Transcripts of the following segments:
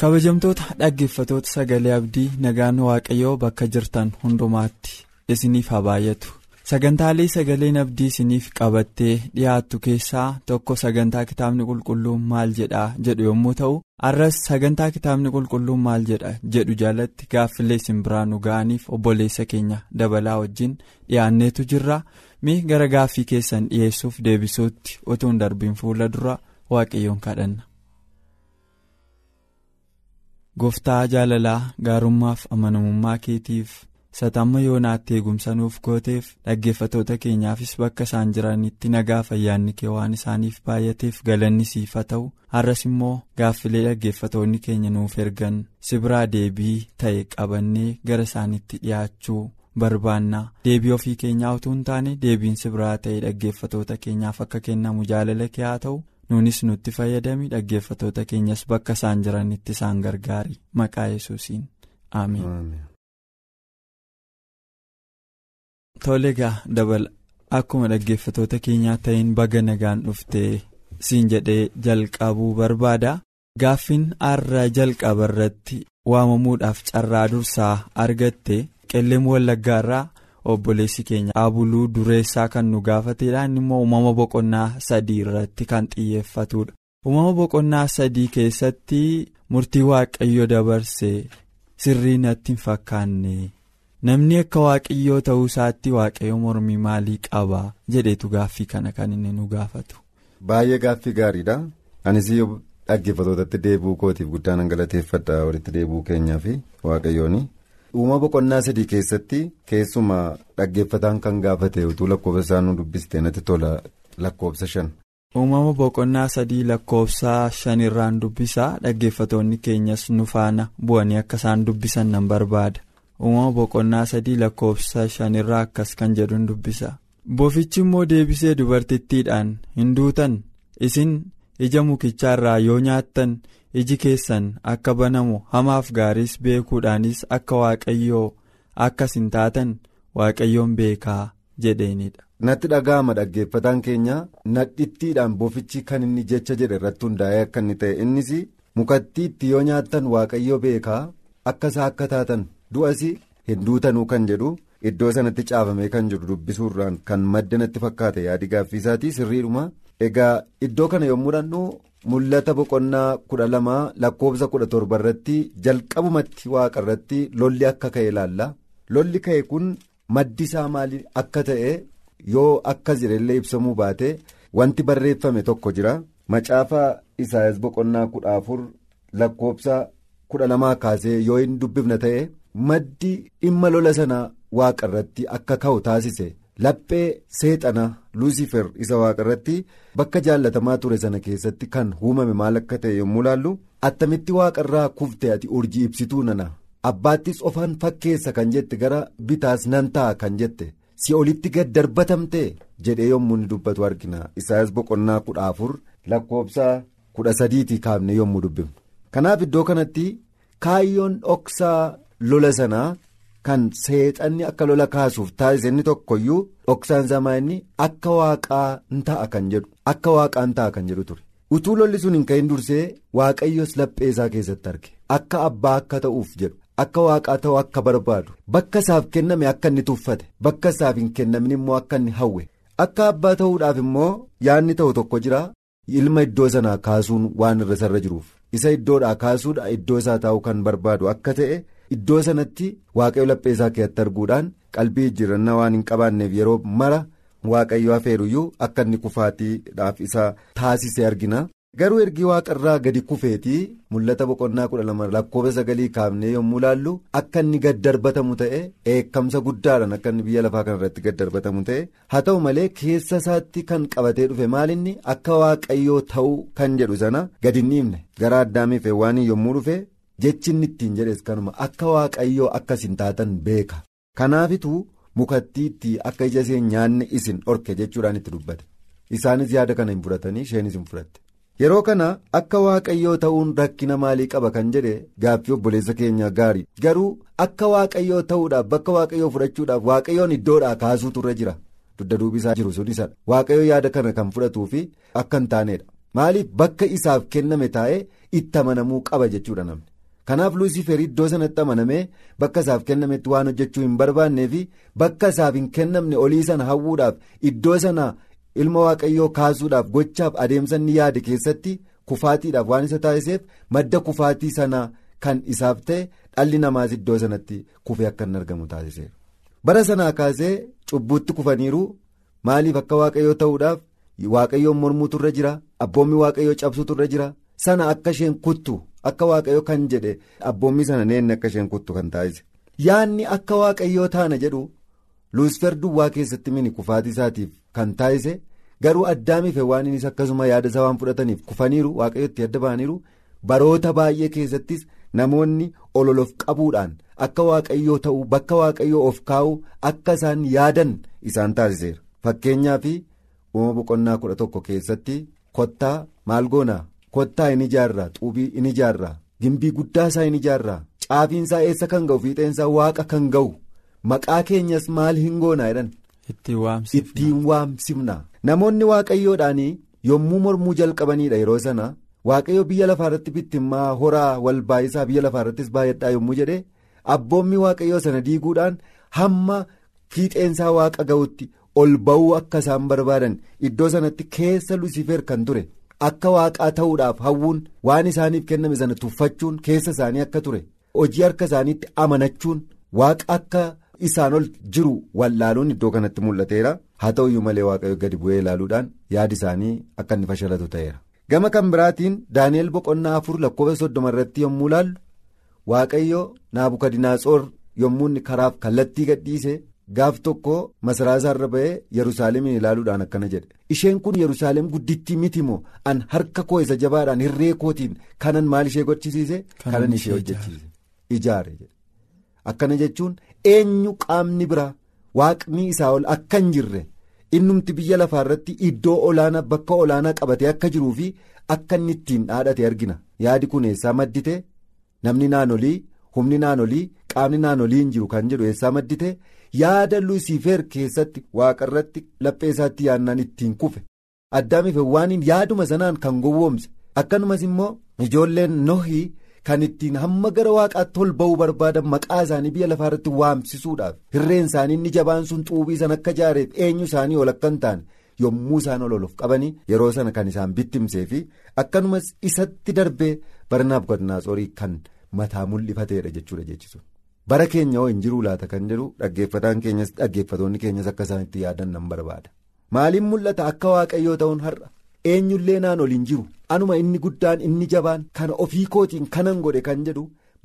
Kabajamtoota dhaggeeffatoota sagalee abdii nagaan waaqayyoo bakka jirtan hundumaatti isiniif haa baay'atu sagantaalee sagaleen abdii isiniif qabattee dhiyaattu keessaa tokko sagantaa kitaabni qulqulluun maal jedhaa jedhu yommuu ta'u arras sagantaa kitaabni qulqulluun maal jedha jedhu jalatti gaaffilee isin biraan nu ga'aniif obboleessa keenya dabalaa wajjin dhiyaanneetu jirra mi gara gaaffii keessan dhiyeessuuf deebisuutti utuu hin darbiin fuula dura waaqayyoon kadhanna. Gooftaa jaalalaa gaarummaaf amanamummaa keetiif satamma yoonaatti eegumsa nuuf gooteef dhaggeeffatoota keenyaafis bakka isaan jiranitti nagaa fayyaanni kee waan isaaniif baay'ateef galanni siif haa ta'u har'as immoo gaaffilee dhaggeeffatoonni keenya nuuf ergan si biraa deebii ta'e qabannee gara isaanitti dhiyaachuu barbaannaa deebii ofii keenyaa utuu hin taane deebiin si biraa ta'e dhaggeeffatoota keenyaaf akka kennamu jaalala kee haa ta'u. Nuunis nutti fayyadami dhaggeeffatoota keenyas bakka isaan jiranitti isaan gargaari maqaa yesuusiin ameen. tole egaa dabala akkuma dhaggeeffatoota keenyaa ta'een baga nagaan dhuftee siin jedhee jalqabuu barbaada gaaffiin har'a jalqaba irratti waamamuudhaaf carraa dursaa argatte qilleem wallaggaa irraa. Obboleessi keenya. Abuluu dureessaa kan nu gaafateedha inni immoo uumama boqonnaa sadii irratti kan xiyyeeffatudha uumama boqonnaa sadii keessatti murtii waaqayyo dabarse sirrii natti hin fakkaanne namni akka waaqayyoo ta'uu isaatti waaqayyo mormii maalii qaba? Jedheetu gaaffii kana kan inni nu gaafatu. baay'ee gaaffii gaariidha. Anis dhaggeeffatootatti deebi'uu kootiif guddaan galateeffadha walitti deebi'uu keenyaa fi waaqayyooni. Uumama boqonnaa sadii keessatti keessumaa dhaggeeffataan kan gaafate utuu lakkoofsa isaa nu dubbiste natti tola lakkoofsa shan. uumama boqonnaa sadii lakkoofsa shan irraan dubbisa dhaggeeffatoonni keenyas nu faana bu'anii akka isaan dubbisan nan barbaada uumama boqonnaa sadii lakkoofsa shan irraa akkas kan jedhu dubbisa bofichi immoo deebisee dubartittiidhaan hin duutan isin ija mukichaa yoo nyaattan. Iji keessan akka banamu hamaaf gaariis beekuudhaanis akka waaqayyoo akkas hin taatan waaqayyoon beekaa jedheenidha. natti dhaga'ama dhaggeeffataan keenya nadhittiidhaan bofichi kan inni jecha jedhe irratti hundaa'ee akka inni ta'e innis mukattiitti yoo nyaattan waaqayyo beekaa akka isaa akka taatan du'as hin duutanuu kan jedhu iddoo sanatti caafamee kan jiru dubbisuurraan kan madda natti fakkaate yaadi gaaffiisaatii sirriidhuma egaa iddoo kana yommuu dhannu. Mul'ata boqonnaa kudha lamaa lakkoofsa kudha torba irratti jalqabumatti waaqa irratti lolli akka ka'e ilaalla lolli ka'e kun maddi isaa maali akka ta'e yoo akkas jedhellee ibsamuu baate wanti barreeffame tokko jira macaafa isaayas boqonnaa kudha afur lakkoofsa kudha lamaa kaasee yoo hin dubbifna ta'e maddi dhimma lola sana waaqa irratti akka ka'u taasise. Laphee seexana luusifer isa waaqa irratti bakka jaallatamaa ture sana keessatti kan uumame maal akka ta'e yommuu laallu attamitti waaqa irraa kufte ati urjii ibsituu nana. Abbaattis ofaan fakkeessa kan jette gara bitaas nan ta'a kan jette. Si olitti gad darbatamte jedhee yommuu ni dubbatu argina. Isaayas boqonnaa kudha afur lakkoofsa kudha sadiitii kaafne yommuu dubbifnu. Kanaaf iddoo kanatti kaayyoon dhoksaa lola sanaa. Kan seexanni akka lola kaasuuf taasise inni tokkoyyuu dhoksaan samaa inni akka waaqaa in ta'a kan jedhu akka waaqaa in ta'a kan jedhu ture. Utuu lolli sun hin ka'in dursee waaqayyos laphee isaa keessatti arge. Akka abbaa akka ta'uuf jedhu akka waaqaa ta'uu akka barbaadu bakka isaaf kenname akka inni tuffate bakka isaaf hin kennamin immoo akka inni hawwe. Akka abbaa ta'uudhaaf immoo yaadni ta'u tokko jira ilma iddoo sanaa kaasuun waan irra sarra jiruuf. Isa iddoodhaa kaasuudha iddoo isaa taa'uu kan barbaadu akka ta'e. Iddoo sanatti waaqayyo laphee isaa keessatti arguudhaan qalbii jijjiirannaa waan hin qabaanneef yeroo mara waaqayyo afeeruyyuu akka inni kufaatiidhaaf isa taasise argina. Garuu ergi waaqarraa gadi kufeetii mul'ata boqonnaa kudha lama lakkoofsa sagalii kaafnee yommuu laallu akka inni gad darbatamu ta'e eekkamsa guddaadhaan akka inni biyya lafaa kanarratti gad darbatamu ta'e haa ta'u malee keessa isaatti kan qabatee dhufe maalinni akka waaqayyoo ta'uu kan jedhu sana gadi hin dhiifne. Gara addaamiif heewwaanii yommuu dhufe jechi inni ittiin jedhes kanuma akka waaqayyoo akkas hin taatan beeka. Kanaafituu mukattiitti akka ija ishee nyaanne isin dhorke jechuudhaan itti dubbate. Isaanis yaada kana hin fudhatanii isheenis hin fudhatte. yeroo kana akka waaqayyoo ta'uun rakkina maalii qaba kan jedhe gaaffii obboleessa keenya gaarii. Garuu akka waaqayyoo ta'uudhaaf bakka waaqayyoo fudhachuudhaaf waaqayyoon iddoodhaa kaasuutu irra jira. Dugda duubisaa jiru sun isadha waaqayyoo yaada kana kan fudhatuu fi akka hin taanedha maaliif bakka isaaf kenname taa'ee itti amanamuu qaba jechuudha namni kanaaf luusifer iddoo sanatti amanamee bakka isaaf kennametti waan hojjechuu hin barbaannee fi bakka isaaf hin kennamne olii sana hawwuudhaaf iddoo sana. ilma waaqayyoo kaasuudhaaf gochaaf adeemsa inni yaade keessatti kufaatiidhaaf waan isa taasiseef madda kufaatii sanaa kan isaaf ta'e dhalli namaas iddoo sanatti kufee akka hin argamu taasiseera. bara sanaa kaasee cubbuutti kufaniiru maaliif akka waaqayyoo ta'uudhaaf waaqayyoon mormuutu irra jira abboommi waaqayyoo cabsuutu irra jira sana akka isheen kuttu akka waaqayyoo kan jedhe abboommi sana neenni akka isheen kuttu kan taasise. Yaadni akka waaqayyoo taana jedhu luusfer duwwaa keessatti mini kufaatii isaatiif kan taasise. Garuu addaamiif heewwaaniinis akkasuma yaada isaa waan fudhataniif kufaniiru waaqayyootti adda ba'aniiru. Baroota baay'ee keessattis namoonni ololof qabuudhaan akka waaqayyoo ta'uu bakka waaqayyoo of kaa'uu akka isaan yaadan isaan taasiseera. Fakkeenyaa fi uumama boqonnaa kudha tokko keessatti kottaa maal goonaa kottaa in ijaarraa xuubii in ijaarraa gimbii guddaa isaa in ijaarraa caafiinsaa eessa kan ga'u fiixeensaa waaqa kan ga'u maqaa keenyas maal hin goonaa jedhan. ittiin waamsifna. Namoonni waaqayyoodhaan yommuu mormuu jalqabaniidha yeroo sana waaqayyo biyya lafaarratti bittimmaa horaa wal baay'isaa biyya lafaarrattis baay'adhaa yommuu jedhe abboommi waaqayyoo sana diiguudhaan hamma fiixeensaa waaqa ga'utti ol ba'uu akka isaan barbaadan iddoo sanatti keessa lusifer kan ture akka waaqaa ta'uudhaaf hawwuun waan isaaniif kenname sana tuffachuun keessa isaanii akka ture hojii harka isaaniitti amanachuun waaqa akka. isaan ol jiru wallaaluun iddoo kanatti mul'ateera haa ta'uyyuu malee waaqayyo gadi bu'ee ilaaluudhaan yaadi isaanii akka inni fashalatu ta'eera. gama kan biraatiin daani'el boqonnaa afur lakkoofsa soddoma irratti yommuu ilaallu waaqayyo naabukadinaasoor yommuu inni karaaf kallattii gadhiise gaaf tokko masaraa isaarra ba'ee yerusaalemiin ilaaluudhaan akkana jedhe. Isheen kun yerusaalem guddittii miti moo? An harka koo isa jabaadhaan hirree kootiin kanan maal ishee gochisiise? Kanan ishee hojjechiise. Ijaare akkana jechuun. eenyu qaamni biraa waaqni isaa ol akka hin jirre innumti biyya lafaa irratti iddoo olaanaa bakka olaanaa qabatee akka jiruu fi akka inni ittiin dhaadhate argina. Yaadi kun eessaa maddite namni naanolii humni naanolii qaamni naanolii hin jiru kan jedhu eessaa maddite yaada lusiifeer keessatti waaqa irratti laphee isaatti yaannaan ittiin kufe addaamiif waaniin yaaduma sanaan kan gowwoomse akkanumas immoo ijoolleen nohii. kan ittiin hamma gara waaqaatti ol ba'uu barbaadan maqaa isaanii biyya lafaa irratti waamsisuudhaaf hirreen isaanii inni jabaan sun xuubii sana akka ijaareef eenyu isaanii ol akka hin taane yommuu isaan ol oluuf qabanii yeroo sana kan isaan bittimsee fi akkanumas isatti darbee barnaaf godinaasorii kan mataa mul'ifateedha jechuudha jechisu. Bara keenya hoo hin jiruu laata kan jedhu dhaggeeffataan keenyas dhaggeeffatoonni keenyas akka isaan itti yaadan nan barbaada. Maaliin mul'ata? Akka waaqayyoo ta'uun har'a. Eenyullee naan ol hin jiru. anuma inni guddaan inni jabaan kana ofii kootiin kanan godhe kan jedhu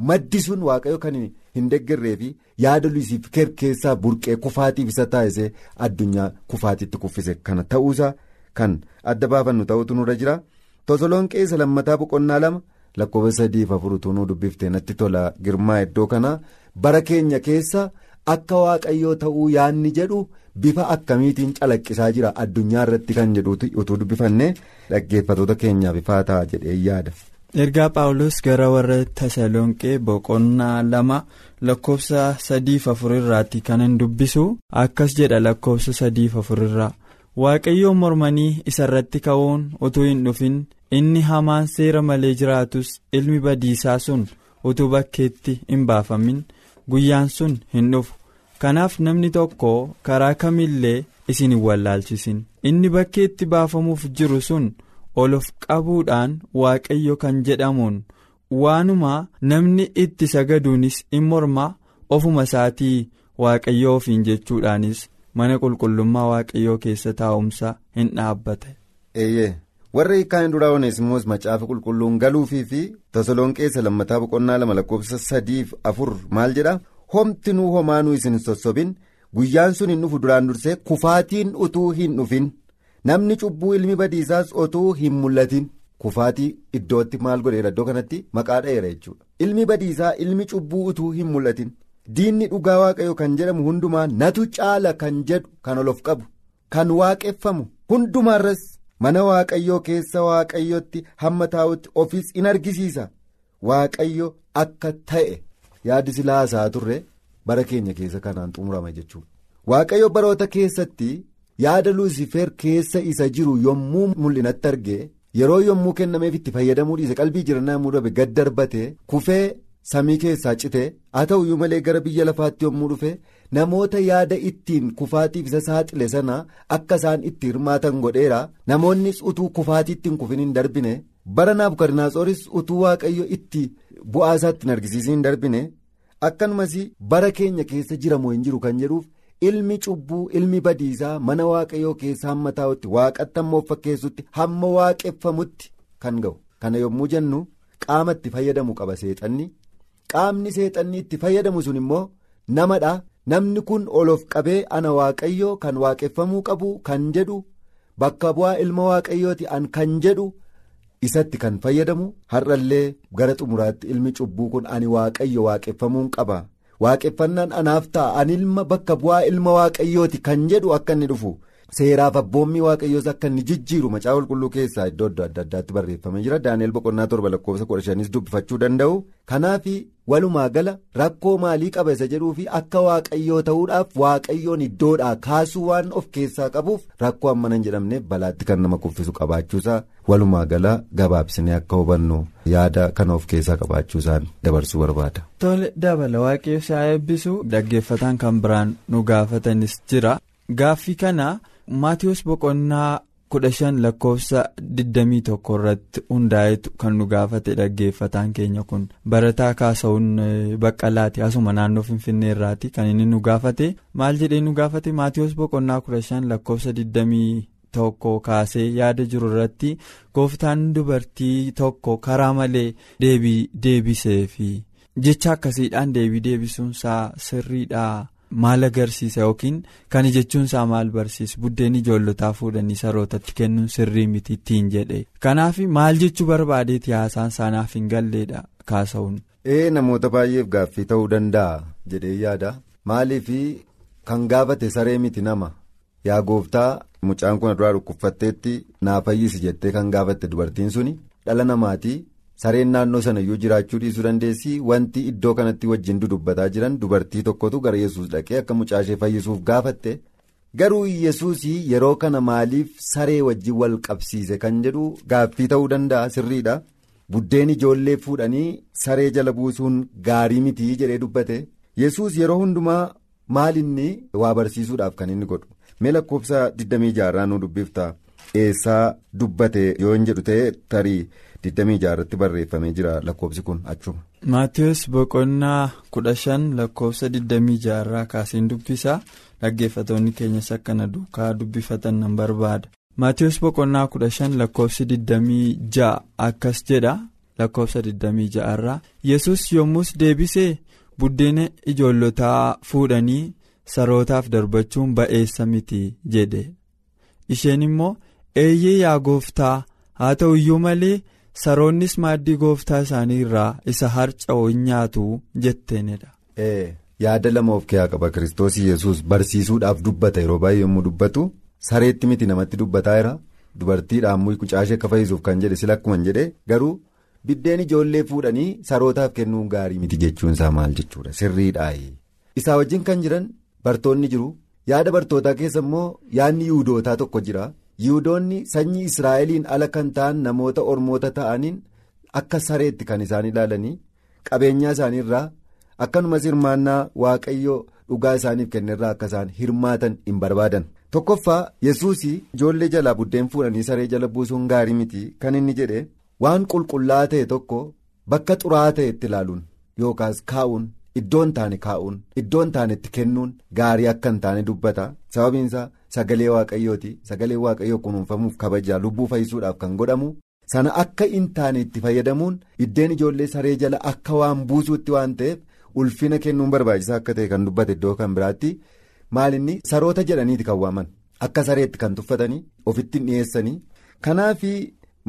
maddi sun waaqayyo kan hin deeggarree fi yaada lusiifeer keessaa burqee kufaatiif isa taasisee addunyaa kufaatiitti kuffise. Kana ta'uusaa kan adda baafannu ta'utu nurra jira. Tosoloonqee isa lammataa boqonnaa lama lakkoofsa sadiif afurutu nu dubbiftee natti tola girmaa iddoo kanaa bara keenya keessa akka waaqayyoo ta'uu yaanni jedhu. bifa akkamiitiin calaqqisaa jira addunyaa irratti kan jedhuuti utuu dubbifanne dhaggeeffatoota keenyaaf ifaa ta'a jedhee yaada. ergaa paawulos gara warra tasalonqee boqonnaa lama lakkoofsa sadiif afurirraatti kanan dubbisu akkas jedha lakkoofsa sadiif afurirraa waaqayyoon mormanii isarratti ka'uun utuu hin dhufin inni hamaan seera malee jiraatus ilmi badiisaa sun utuu bakkeetti hin baafamin guyyaan sun hin dhufu. kanaaf namni tokko karaa kamillee isin hin wallaalchisin inni bakkeetti baafamuuf jiru sun ol of qabuudhaan waaqayyo kan jedhamuun waanuma namni itti sagaduunis in morma ofuma isaatii waaqayyo ofiin jechuudhaanis mana qulqullummaa waaqayyoo keessa taa'umsa hin dhaabbate. Warra hiikkaan duraa oneesimoos macaafa qulqulluun galuufii fi Tasalonqeessa lammataa boqonnaa lama lakkoofsa sadiif afur maal jedha? Homtinuu homaanuu isin sossobin. Guyyaan sun hin dhufu duraan dursee kufaatiin utuu hin dhufin. Namni cubbuu ilmi badiisaas utuu hin mul'atin. Kufaatii iddootti maal godheera iddoo kanatti maqaa dha'eera jechuudha. Ilmi badiisaa ilmi cubbuu utuu hin mul'atin. Diinni dhugaa waaqayyo kan jedhamu hundumaa natu caala kan jedhu kan olof qabu kan waaqeffamu hundumaarras. Mana waaqayyoo keessa waaqayyotti hamma taa'utti ofiis in argisiisa. Waaqayyo akka ta'e yaaddi silaa haasaa turre bara keenya keessa kanaan xumurama jechuudha. Waaqayyo baroota keessatti yaada luusifeer keessa isa jiru yommuu mul'inatti arge yeroo yommuu kennameef itti fayyadamuu dhiise qalbii jirannaa yommuu dhabe gad darbate kufee samii keessaa cite haa ta'uyyuu malee gara biyya lafaatti yommuu dhufe namoota yaada ittiin kufaatiif isa saaxile sana akka isaan itti hirmaatan godheera. Namoonnis utuu kufaatiitti hin kufin hin darbine bara naabukadnaatsooris utuu waaqayyo itti bu'aa isaatti hin argisiisin hin darbine. Akkanumas bara keenya keessa jiramoo hin jiru kan jedhuuf ilmi cubbuu ilmi badiisaa mana waaqayyoo keessa hamma taa'utti waaqatti hamma of fakkeessutti hamma waaqeffamutti kan ga'u. Kana yommuu jennu qaama itti fayyadamu qaba seexanni qaamni seexanni itti fayyadamu sun immoo namadha. namni kun olof qabee ana waaqayyoo kan waaqeffamuu qabu kan jedhu bakka bu'aa ilma waaqayyooti an kan jedhu isatti kan fayyadamu. Har'allee gara xumuraatti ilmi cubbuu kun ani waaqayyo waaqeffamuun qaba. Waaqeffannaan anaaf ta'a ani ilma bakka bu'aa ilma waaqayyooti kan jedhu akka inni dhufu seeraaf abboommii waaqayyoos akka inni jijjiiru macaa qulqulluu keessaa iddoo adda addaatti barreeffamee jira. Daani'el boqonnaa torba lakkoofsa kudha shanis dubbifachuu danda'u. Kanaaf walumaa gala rakkoo maalii qaba isa jedhuu fi akka waaqayyoo ta'uudhaaf waaqayyoon iddoodhaa kaasuu waan of keessaa qabuuf rakkoo hammana hin jedhamneef balaatti kan nama kuffisu qabaachuusaa. Walumaa gala gabaabsinee akka hubannu yaada kan of keessaa qabaachuusaan dabarsuu barbaada. Tole dabala waaqayyo isaa eebbisu dhaggeeffataan kan biraan nu gaafatanis jira. Gaaffii kana maatiyoos boqonnaa. kudha shan lakkoofsa digdamii tokko irratti hundaa'etu kan nu gaafate dhaggeeffataan keenya kun barataa kaasa'uun baqqalaati asuma naannoo finfinnee irraati kan inni nu gaafate maal jedhee nu gaafate maatiyoos boqonnaa kudha shan lakkoofsa digdamii tokko kaasee yaada jiru irratti gooftaan dubartii tokko karaa malee deebii deebisee fi jecha akkasiidhaan deebii deebisuunsaa sirriidhaa. Maal agarsiisa yookiin kana jechuunsaa maal barsiisa buddeen ijoollotaa fuudhanii sarootatti kennuun sirrii miti ittiin jedhe kanaaf maal jechuu barbaadeeti haasaan saanaaf hin galleedha kaasa'uun. ee namoota baay'eef gaaffii ta'uu danda'a jedhee yaada maaliif kan gaafate saree miti nama yaa gooftaa mucaan kun duraa dhukkubfatteetti naa fayyisi jettee kan gaafatte dubartiin suni dhala namaatii. Sareen naannoo sana iyyuu jiraachuu dhiisuu dandeessi. Wanti iddoo kanatti wajjin dudubbataa jiran dubartii tokkotu gara yesus dhaqee akka mucaashee fayyisuuf gaafatte. Garuu yesus yeroo kana maaliif saree wajjin wal qabsiise kan jedhu gaaffii ta'uu danda'a sirriidha? Buddeen ijoollee fuudhanii saree jala buusuun gaarii mitii jedhee dubbate. Yesus yeroo hundumaa maalinni waa barsiisuudhaaf kan inni godhu? Mee lakkoofsa 26 nu dubbifta eessaa dubbate yoo hin jedhu ta'e tarii. 26 irratti barreeffamee jira lakkoofsi kun achuma. Maatiyus boqonnaa 15 lakkoofsa 26 irraa kaaseen dubbisa dhaggeeffatoonni keenyas akkana duukaa dubbifatan nan barbaada. Maatiyus boqonnaa 15 lakkoofsi 26 akkas jedha lakkoofsa 26 irraa yesus yommus deebisee buddeena ijoollotaa fuudhanii sarootaaf darbachuun ba'eessa miti jedhe isheen immoo eeyyee yaa gooftaa haa ta'u iyyuu malee. saroonnis maaddii gooftaa isaanii irraa isa harca'u hin nyaatu jetteenidha. yaada lama of keessaa qaba kiristoos yesus barsiisuudhaaf dubbata yeroo baay'ee yommuu dubbatu sareetti miti namatti dubbataa jira dubartiidhaan mucaashee akka fayyisuuf kan jedhe sila akkuma jedhe garuu biddeen ijoollee fuudhanii sarootaaf kennuun gaarii miti jechuun isaa maal jechuudha sirriidhaayi. isaa wajjin kan jiran bartoonni jiru yaada bartootaa keessa immoo yaadni yiwudootaa tokko jira. Yiwudoonni sanyii israa'eliin ala kan ta'an namoota ormoota ta'aniin akka sareetti kan isaan ilaalanii qabeenyaa isaaniirraa akkanumas hirmaannaa waaqayyoo dhugaa isaaniif kennerraa akka isaan hirmaatan hin barbaadan. Tokkoffaa yesuus ijoollee jalaa buddeen fuudhanii saree jala buusuun gaarii miti kan inni jedhe waan qulqullaa'aa ta'e tokko bakka xuraa'aa ta'etti ilaaluun yookaas kaa'uun iddoo hin taane kaa'uun iddoo hin taanetti kennuun gaarii akka hin taane dubbata. Sababiinsaa sagalee waaqayyooti sagalee waaqayyoo kunuunfamuuf kabajaa lubbuu fayyisuudhaaf kan godhamu sana akka hin taane itti fayyadamuun biddeen ijoollee saree jala akka waan buusuutti waan ta'eef ulfina kennuun barbaachisaa akka ta'e kan dubbate iddoo kan biraatti. Maalinni saroota jedhaniiti kan waaman. Akka sareetti kan tuffatanii ofitti dhiyeessanii. Kanaaf.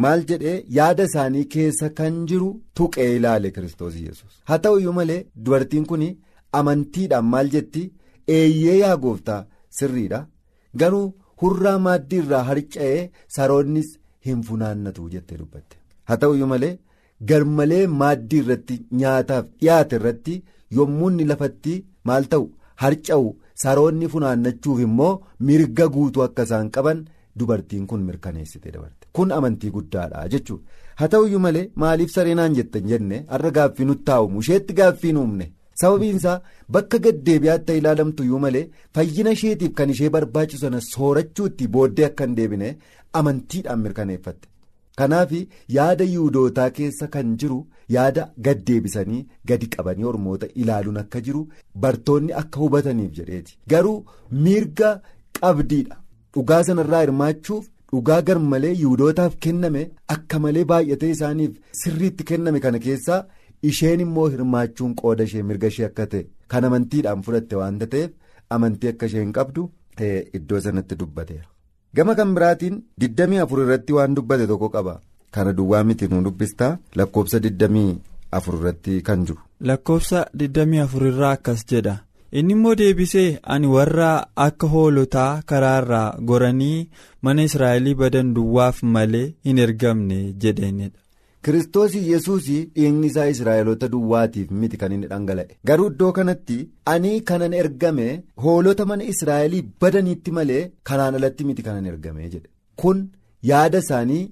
Maal jedhee yaada isaanii keessa kan jiru tuqee ilaale kiristoos yesus haa ta'u iyyuu malee dubartiin kun amantiidhaan maal jetti? Eeyyee yaa gooftaa sirriidha. Garuu hurraa maaddii irraa harca'ee saroonnis hin funaannatu jettee dubbatte. Haa ta'u iyyuu malee garmalee maaddii irratti nyaataaf dhiyaate irratti yommuu inni lafatti maal ta'u harca'u saroonni funaannachuuf immoo mirga guutuu akka isaan qaban. Dubartiin kun mirkaneessite dabarte kun amantii guddaadha jechuudha haa ta'uyyuu malee maaliif sareenaan jettan jenne? Har'a gaaffii nutti taa'umu isheetti gaaffii nuumne sababiinsaa bakka gaddeebi'aatti ilaalamtuyyuu malee fayyina isheetiif kan ishee barbaachisu sana soorachuutti booddee akka hin deebine amantiidhaan mirkaneeffatte. Kanaaf yaada yiwudootaa keessa kan jiru yaada gaddeebisanii gadi qabanii ormoota ilaaluun akka jiru bartoonni akka hubataniif jedheeti. Garuu mirga qabdiidha. Dhugaa sanarraa hirmaachuuf dhugaa garmalee yiwudootaaf kenname akka malee baay'atee isaaniif sirriitti kenname kana keessaa isheen immoo hirmaachuun qooda ishee mirga ishee akka ta'e kan amantiidhaan fudhatte waanta ta'eef amantii akka isheen qabdu iddoo sanatti dubbateera. Gama kan biraatiin 24 irratti waan dubbate tokko qaba kana duwwaa miti nu dubbistaa lakkoofsa 24 irratti kan jiru. Lakkoofsa 24 irraa akkas jedha. Inni immoo deebisee ani warra akka hoolotaa karaarraa goranii mana israa'elii badan duwwaaf malee hin ergamne jedheenidha. Kiristoos yesuus dhiigni isaa israa'eloota duwwaatiif miti kan inni dhangala'e garuu iddoo kanatti ani kanan ergame hoolota mana israa'elii badaniitti malee kanaan alatti miti kanan ergame jedhe kun yaada isaanii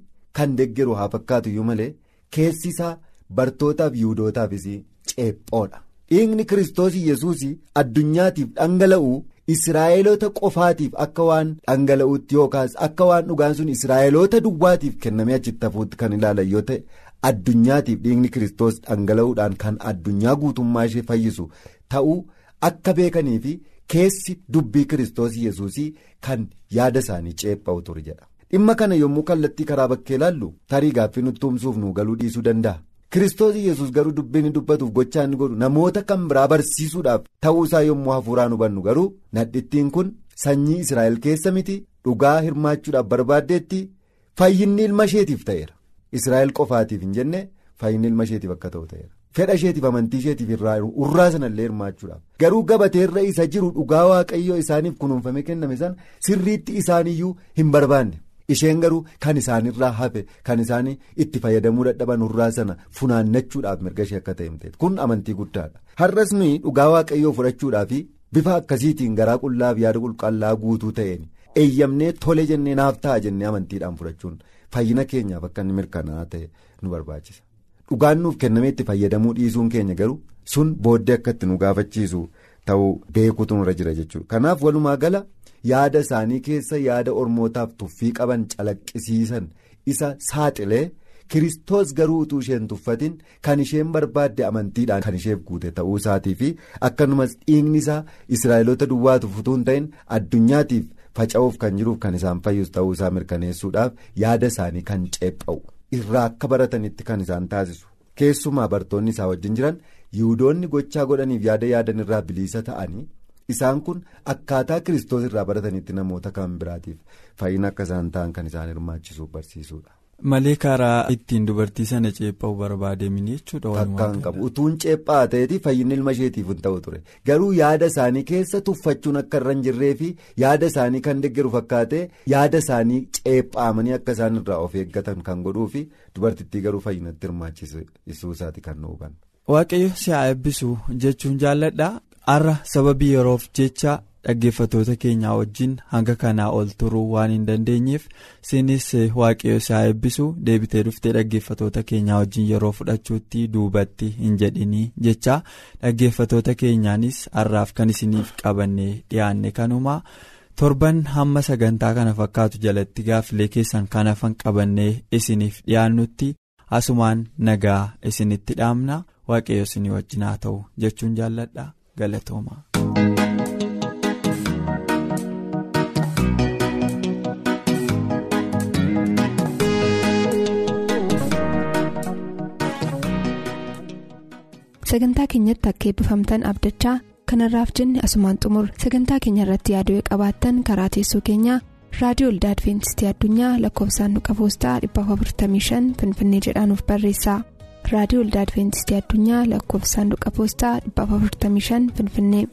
kan deggeru haa fakkaatu iyyuu malee keessi isaa bartootaaf yiwudootaafis ceephoodha. Dhiigni kiristoos yesuus addunyaatiif dhangala'u israa'eloota qofaatiif akka waan dhangala'uutti yookaas akka waan dhugaan sun israa'eloota duwwaatiif kennamee achitti hafuutti kan ilaalan yoo ta'e addunyaatiif dhiigni kiristoos dhangala'uudhaan kan addunyaa guutummaa ishee fayyisu ta'uu akka beekanii fi keessi dubbii kiristoos yesuus kan yaada isaanii ceepha'u ture jedha dhimma kana yommuu kallattii karaa bakkee ilaallu tarii gaaffii nutti tumsuuf nu galuu dhiisuu danda'a. Kiristoos yesus garuu dubbiin dubbatuuf gochaa inni godhu namoota kan biraa barsiisuudhaaf ta'uusaa yommuu hafuuraan hubannu garuu nadhittiin kun sanyii Israa'el keessa miti dhugaa hirmaachuudhaaf barbaaddeetti fayyinni ilma isheetiif ta'eera. Israa'el qofaatiif hin jenne fayyinni ilma isheetiif akka ta'u ta'eera. Fedha isheetiif amantii isheetiif urraa sanallee hirmaachuudhaaf garuu gabateerra isa jiru dhugaa waaqayyoo isaaniif kunuunfamee kenname sana sirriitti isaaniyyuu hin barbaanne. Isheen garuu kan isaanirraa hafe kan isaanii itti fayyadamuu dadhaban urraa sana funaannachuudhaaf mirga ishee akka ta'e himteeti kun amantii guddaadha. Har'as nuyi dhugaa waaqayyoo fudhachuudhaaf bifa akkasiitiin garaa qullaaf yaada qulqullaa guutuu ta'een eeyyamnee tole jennee naaf ta'a jennee amantiidhaan fudhachuun fayyina keenyaaf akka inni mirkanaa'aa ta'e nu barbaachisa. Dhugaan nuuf kennamee itti fayyadamuu dhiisuun keenya garuu sun booddee akka itti nu gaafachiisu ta'uu beekuutu nurra jira jechuudha. Kanaaf walumaa gala. Yaada isaanii keessa yaada ormootaaf tuffii qaban calaqqisiisan. Isa saaxilee kiristoos garuu utuu isheen tuffatin kan isheen barbaadde amantiidhaan kan isheef guute. Ta'uu isaatii fi akkanumas dhiigni isaa israa'eloota duwwaatuuf utuu hin ta'in addunyaatiif faca'uuf kan jiruuf kan isaan fayyus ta'uu isaa mirkaneessuudhaaf yaada isaanii kan ceepha'u. Irraa akka baratanitti kan isaan taasisu. Keessumaa bartoonni isaa wajjin jiran yihudoonni gochaa godhaniif yaada yaadan irraa bilisa ta'anii. Isaan kun akkaataa kiristoos irraa baratanitti namoota kan biraatiif fayyina akka isaan ta'an kan isaan hirmaachisuuf barsiisudha. Malee karaa ittiin dubartii sana ceepha'u barbaadamini jechuudha. Fakkaan qabu utuun ceephaa ta'eeti fayyinni ilma isheetiif hin ta'u ture garuu yaada isaanii keessa tuffachuun akka irra hin jirree fi yaada isaanii kan deeggaru fakkaatee yaada isaanii ceephaamanii akka isaan irraa of eeggatan kan godhuu fi dubartittii garuu fayyinatti hirmaachisuu isaati kan nu hubannu. Waaqayyo si haa eebbisu jechuun jaalladha. Har'a sababii yeroof jecha dhaggeeffatoota keenyaa wajjin hanga kanaa ol turuu waan hin dandeenyeef sinis waaqayyo si haa eebbisu deebitee dhuftee dhaggeeffatoota keenyaa wajjin yeroo fudhachuutti duubatti hin jedhinii jecha. Dhaggeeffatoota keenyaanis har'aaf kan isiniif qabannee dhiyaanne kanuma. Torban hamma sagantaa kana fakkaatu jalatti gaaffilee keessan kan hafan qabannee isiniif dhiyaannutti asumaan nagaa isinitti dhaamna. Waaqayyo isinii wajjin haa ta'u jechuun jaalladha galatooma. sagantaa keenyatti akka eebbifamtan abdachaa kanarraaf jenne asumaan xumur sagantaa keenya irratti yaaduu qabaattan karaa teessoo keenyaa raadiyoo olda adventistii addunyaa lakkoofsaanduqa poostaa 455 finfinnee jedhaanuf barreessa raadiyoo olda adventistii addunyaa lakkoofsaanduqa poostaa 455 finfinnee.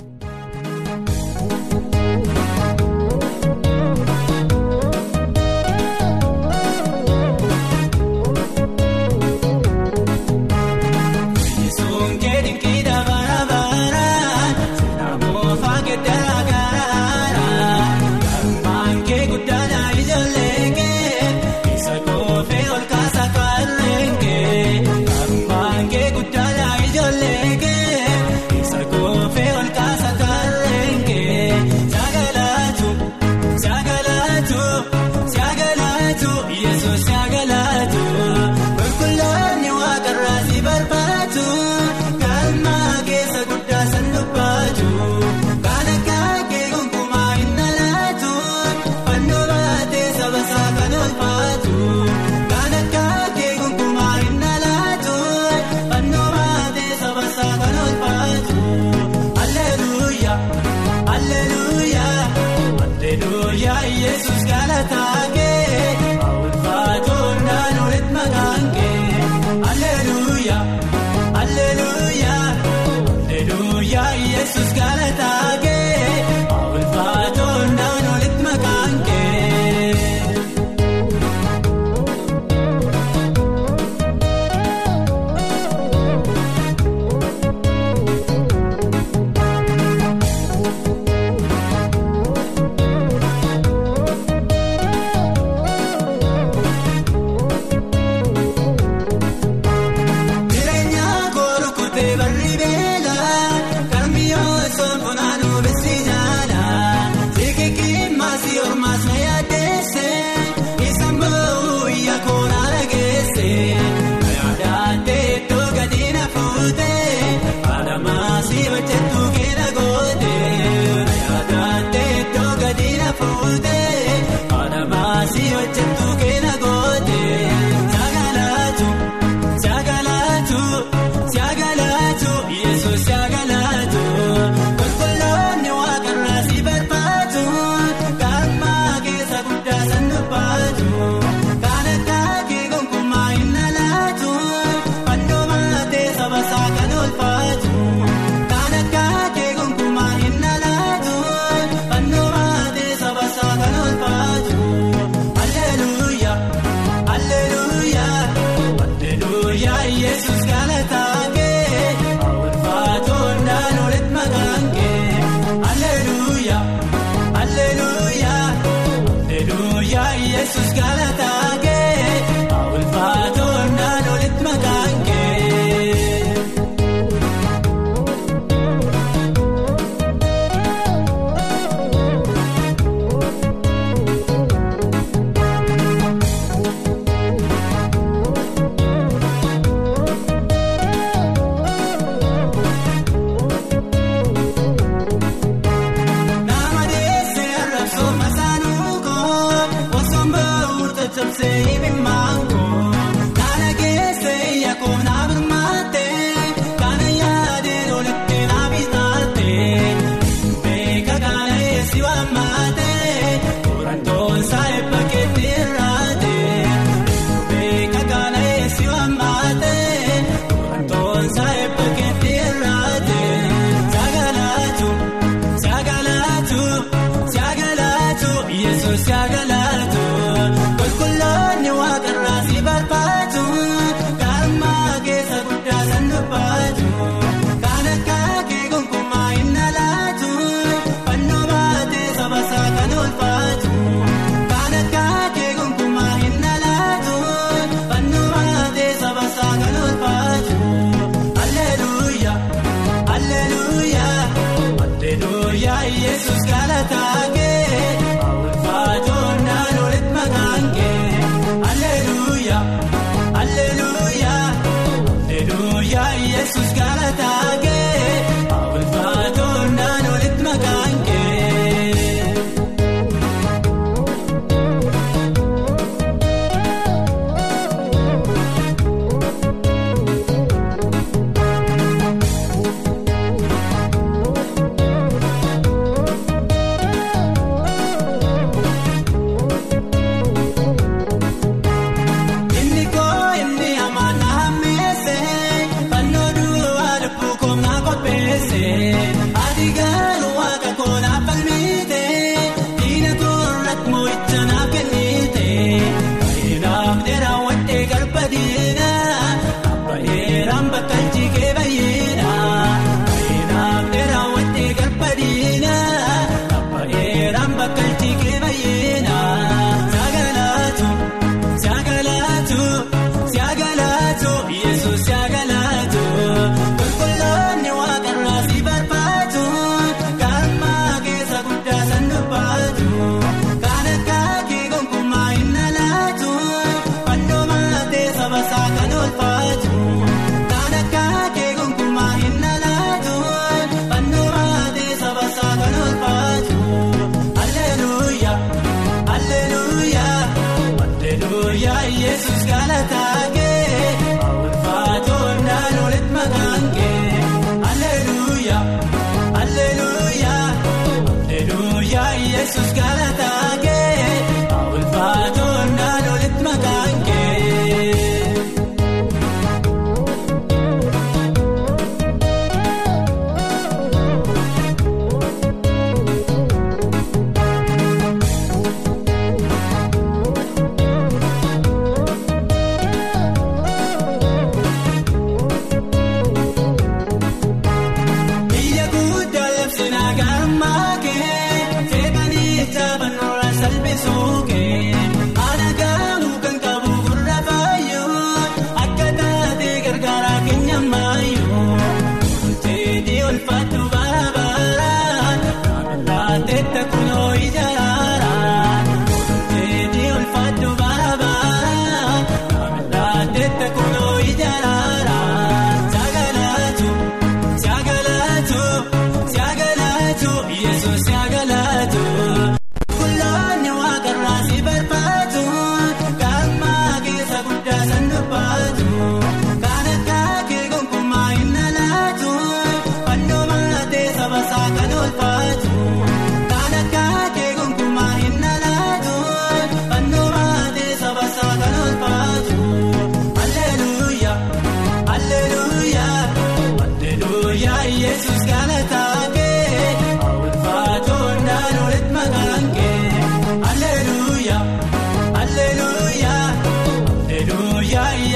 Amen.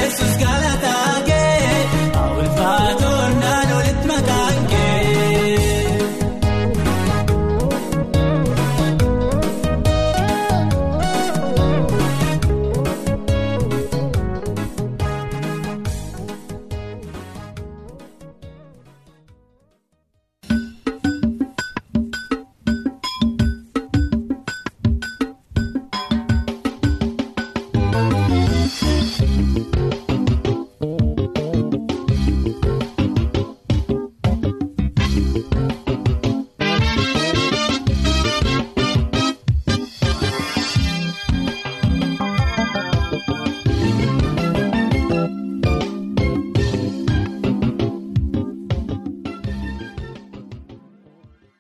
Jesús, gracias.